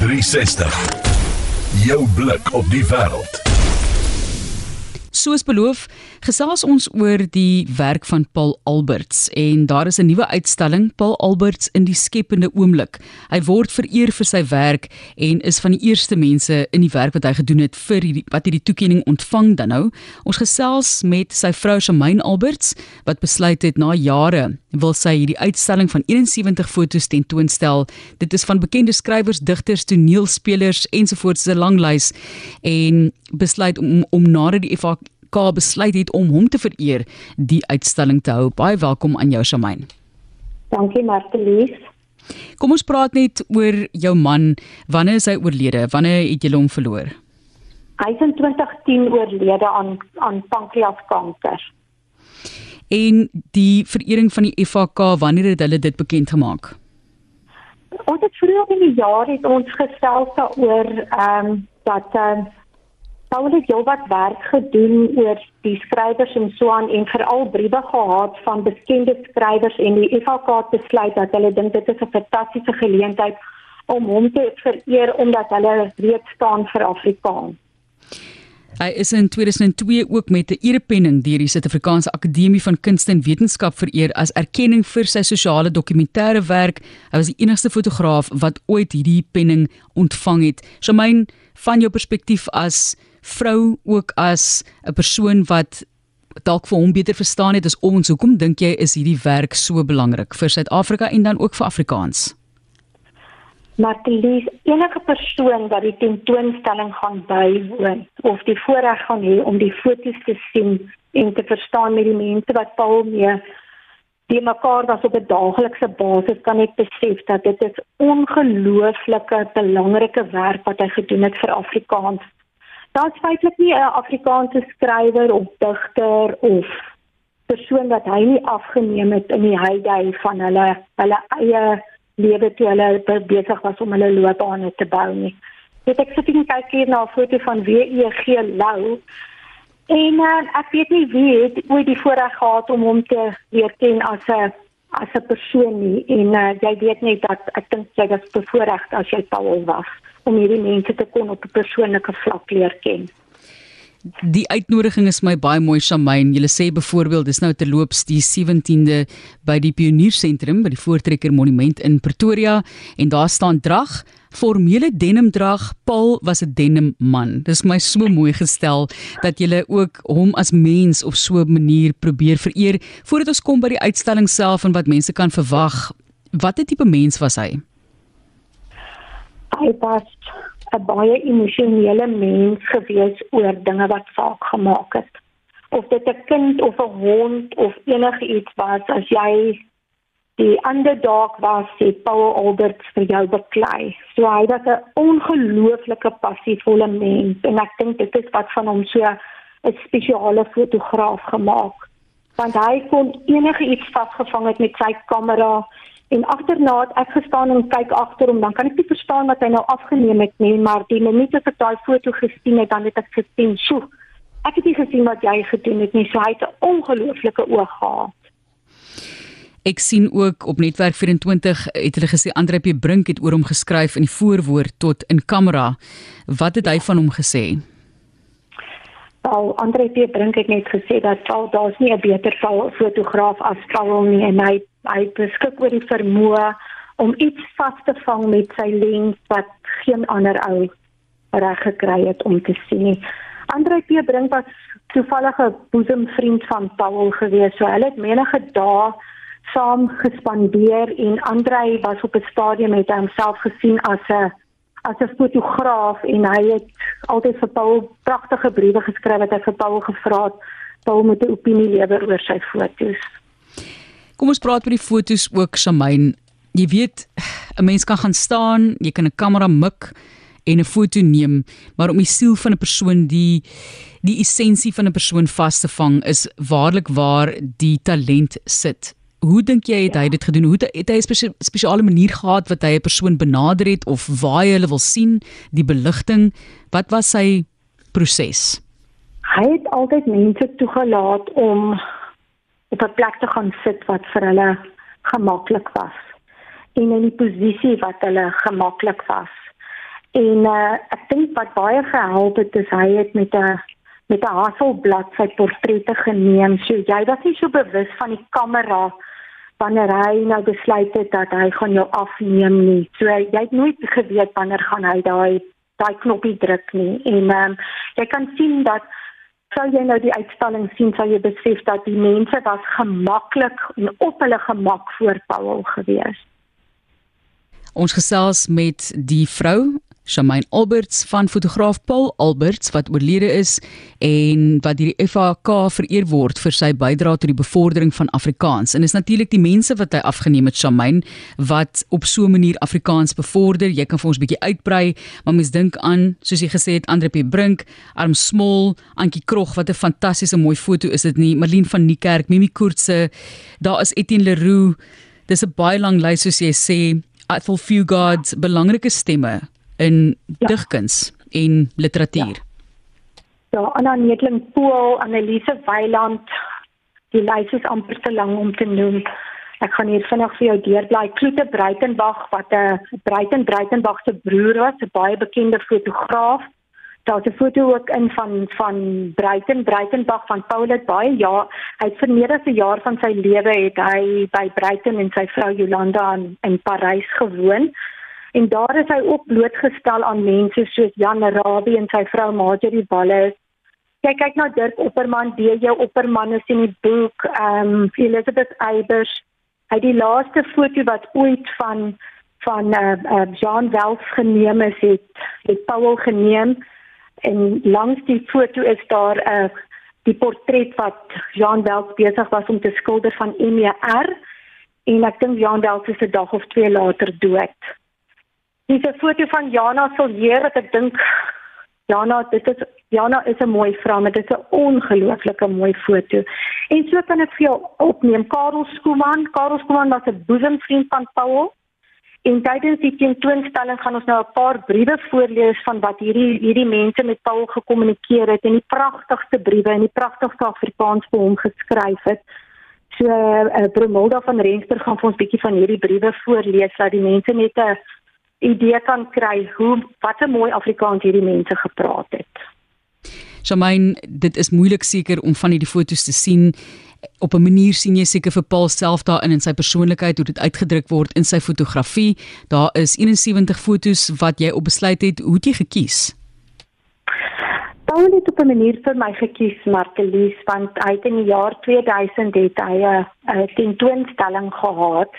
360. Jou blik op die wêreld. Soos beloof, gesels ons oor die werk van Paul Alberts en daar is 'n nuwe uitstalling Paul Alberts in die skepende oomblik. Hy word vereer vir sy werk en is van die eerste mense in die werk wat hy gedoen het vir die, wat hierdie toekenning ontvang dan nou. Ons gesels met sy vrou Shamaine Alberts wat besluit het na jare wil sy hierdie uitstalling van 71 fotos tentoonstel. Dit is van bekende skrywers, digters, toneelspelers ensovoorts 'n lang lys en besluit om om nader die FH FK besluit het om hom te vereer die uitstalling te hou. Baie welkom aan jou Shamaine. Dankie Martelies. Kom ons praat net oor jou man. Wanneer is hy oorlede? Wanneer het jy hom verloor? Hy is in 2010 oorlede aan aan pankreaskanker. En die verering van die FK, wanneer het hulle dit bekend gemaak? Ons het vroeër in die jaar het ons gesels daaroor ehm um, dat ehm uh, Paul het heelwat werk gedoen oor die skrywers en so aan en veral briewe gehad van bekende skrywers en die FHK het besluit dat hulle dink dit is 'n fantastiese geleentheid om hom te vereer omdat hulle reeds staan vir Afrikaans. Hy is in 2002 ook met 'n erepenning deur die Suid-Afrikaanse Akademie van Kunste en Wetenskap vereer as erkenning vir sy sosiale dokumentêre werk. Hy was die enigste fotograaf wat ooit hierdie penning ontvang het. Shamaine, van jou perspektief as vrou ook as 'n persoon wat dalk vir hom beter verstaan het as ons. Hoekom dink jy is hierdie werk so belangrik vir Suid-Afrika en dan ook vir Afrikaans? Lees enige persoon wat die tentoonstelling gaan bywoon of die voorreg gaan hê om die foto's te sien en te verstaan met die mense wat Paul mee die mekaar was op 'n daaglikse basis kan net besef dat dit is ongelooflike belangrike werk wat hy gedoen het vir Afrikaans daar's feitelik nie 'n Afrikaanse skrywer of digter of persoon wat hy nie afgeneem het in die heyday van hulle hulle eie lewe toe hulle besig was om hulle loopbane te bou nie. Dit ek sit en kyk hier na 'n foto van WEG Lou en uh, ek weet nie wie het ooit die voorreg gehad om hom te leer ken as 'n as 'n persoon nie en uh, jy weet net dat ek dink jy was bevoorreg as jy Paul was om hierdie mense te kon op 'n persoonlike vlak leer ken. Die uitnodiging is my baie mooi Shamaine. Jy sê byvoorbeeld dis nou terloops die 17de by die Pioniersentrum by die Voortrekker Monument in Pretoria en daar staan drag formele denim drag. Paul was 'n denim man. Dis my so mooi gestel dat jy ook hom as mens op so 'n manier probeer vereer voordat ons kom by die uitstalling self en wat mense kan verwag. Watter tipe mens was hy? Hy was 'n baie emosionele mens gewees oor dinge wat saak gemaak het. Of dit 'n kind of 'n hond of enigiets was as jy die underdog was, sê Paul Alberts vir jou beklei. So hy was 'n ongelooflike passievolle mens en ek dink dit is wat van hom so 'n spesiale fotograaf gemaak. Want hy kon enigiets vasgevang het met sy kamera En agterna het ek gestaan en kyk agter hom, dan kan ek nie verstaan wat hy nou afgeneem het nie, maar die minuut as ek daai foto gesien het, dan het ek gesien, "Sjoe, ek het nie gesien wat jy gedoen het nie." So hy het 'n ongelooflike oog gehad. Ek sien ook op netwerk 24 het hulle gesê Andre P Brink het oor hom geskryf in die voorwoord tot in kamera. Wat het hy van hom gesê? Al Andre P Brink het net gesê dat al daar's nie 'n beter fotograaf as Paul nie en hy hy beskik oor die vermoë om iets vas te vang met sy lens wat geen ander ou reg gekry het om te sien nie. Andre P Brink was toevallige boesemvriend van Paul gewees. So hulle het menige dae saam gespandeer en Andre was op 'n stadium met homself gesien as 'n as 'n fotograaf en hy het altyd vir Paul pragtige briewe geskryf wat hy vir Paul gevra het Paul moet 'n opinie lewer oor sy foto's. Kom ons praat oor die fotos ook, Shamaine. Jy weet, 'n mens kan gaan staan, jy kan 'n kamera mik en 'n foto neem, maar om die siel van 'n persoon, die die essensie van 'n persoon vas te vang is waarlik waar die talent sit. Hoe dink jy het hy dit gedoen? Hoe het hy 'n spesiale manier gehad wat hy 'n persoon benader het of waar hy hulle wil sien, die beligting? Wat was sy proses? Hy het altyd mense toegelaat om op 'n plek te gaan sit wat vir hulle gemaklik was en in die posisie wat hulle gemaklik was. En uh, ek dink wat baie gehelp het is hy het met 'n met 'n hasselblad sy portrette geneem. So jy was nie so bewus van die kamera wanneer hy nou besluit het dat hy gaan jou afneem nie. So jy het nooit geweet wanneer gaan hy daai daai knoppie druk nie. En ehm um, jy kan sien dat sou jy nou die uitstalling sien, sou jy besef dat die mense was gemaklik en op hulle gemak voor Paul gewees. Ons gesels met die vrou Shamaine Alberts van fotograaf Paul Alberts wat oorlede is en wat deur die FAK vereer word vir sy bydrae tot die bevordering van Afrikaans. En is natuurlik die mense wat hy afgeneem het Shamaine wat op so 'n manier Afrikaans bevorder. Jy kan vir ons 'n bietjie uitbrei, maar mens dink aan soos jy gesê het Andre P Brink, Arm Smol, Antjie Krog wat 'n fantastiese mooi foto is dit nie. Marlene van Niekerk, Mimi Koortse, daar is Etienne Leroux. Dis 'n baie lang lys soos jy sê. Athel Fugard, belangrike stemme in ja. digkuns en literatuur. Ja, ja Anna Netling Pool, Annelise Weiland, die lys is amper te lank om te noem. Ek gaan hier vinnig vir jou deurbly. Kloete Breitenberg wat 'n Breiten Breitenberg se broer was, 'n baie bekende fotograaf. Daar's 'n foto ook in van van Breiten Breitenberg van Paulet baie ja, hy het vir meer as 'n jaar van sy lewe het hy by Breiten en sy vrou Jolanda in, in Parys gewoon. En daar is hy ook blootgestel aan mense soos Jan Rabie en sy vrou Marjorie Wallis. Kyk kyk na Dirk Opperman, DJ Opperman is in die boek, ehm um, Elizabeth Eybers. Hy die laaste foto wat ooit van van eh uh, uh, Jean Wells geneem is, het het Paul geneem en langs die foto is daar 'n uh, die portret wat Jean Wells besig was om te skilder van MER en ek dink Jean Wells is 'n dag of twee later dood. Dis 'n foto van Jana Siljeer wat ek dink Jana, dit is Jana is 'n mooi vrou, maar dit is 'n ongelooflike mooi foto. En so kan ek vir jou opneem Karel Skooman. Karel Skooman was 'n boesemvriend van Paul. En tydens die tentoonstelling gaan ons nou 'n paar briewe voorlees van wat hierdie hierdie mense met Paul gekommunikeer het en die pragtigste briewe en die pragtigste Afrikaans vir hom geskryf het. So, uh, Bromilda van Rensburg gaan vir ons 'n bietjie van hierdie briewe voorlees dat die mense net 'n idee kan kry hoe wat 'n mooi Afrikaans hierdie mense gepraat het. Shamaine, dit is moeilik seker om van hierdie fotos te sien. Op 'n manier sien jy seker vir Paul self daarin in sy persoonlikheid hoe dit uitgedruk word in sy fotografie. Daar is 71 fotos wat jy op besluit het hoe jy gekies. Paul het op 'n manier vir my gekies, Martelies, want hy het in die jaar 2000 het hy 'n tentoonstelling gehad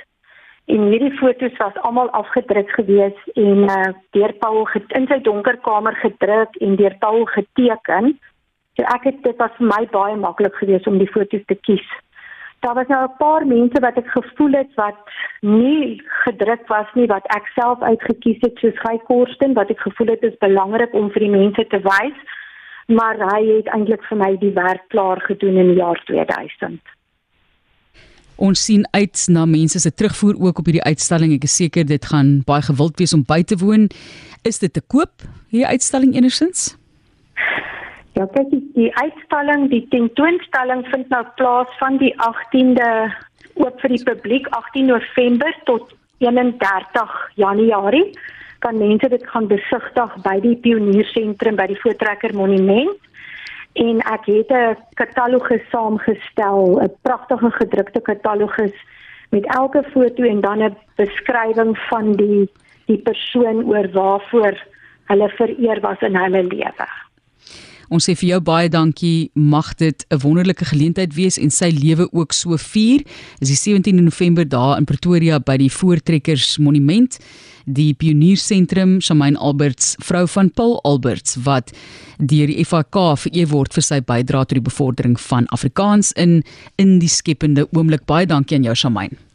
en hierdie fotos was almal afgedruk gewees en uh, deur Paul in sy donker kamer gedruk en deur Paul geteken. So ek het dit was vir my baie maklik geweest om die fotos te kies. Daar was nou 'n paar mense wat ek gevoel het wat nie gedruk was nie wat ek self uitgekies het soos Guy Korsten wat ek gevoel het is belangrik om vir die mense te wys, maar hy het eintlik vir my die werk klaar gedoen in die jaar 2000. Ons sien uit na mense se terugvoer ook op hierdie uitstalling. Ek is seker dit gaan baie gewild wees om by te woon. Is dit te koop hierdie uitstalling enigsins? Ja, kyk, die, uitstalling, die tentoonstelling vind nou plaas van die 18de oop vir die publiek 18 November tot 31 Januarie. Kan mense dit gaan besigtig by die Pioniersentrum by die Voortrekker Monument en ek het 'n katalogus saamgestel, 'n pragtige gedrukte katalogus met elke foto en dan 'n beskrywing van die die persoon oor waarvoor hulle vereer was in hulle lewe. Ons sê vir jou baie dankie. Mag dit 'n wonderlike geleentheid wees en sy lewe ook so vier. Dis die 17de November daar in Pretoria by die Voortrekkers Monument die Pioniersentrum Shamaine Alberts, vrou van Paul Alberts wat deur die FAK vereer word vir sy bydrae tot die bevordering van Afrikaans in in die skepende oomblik. Baie dankie aan jou Shamaine.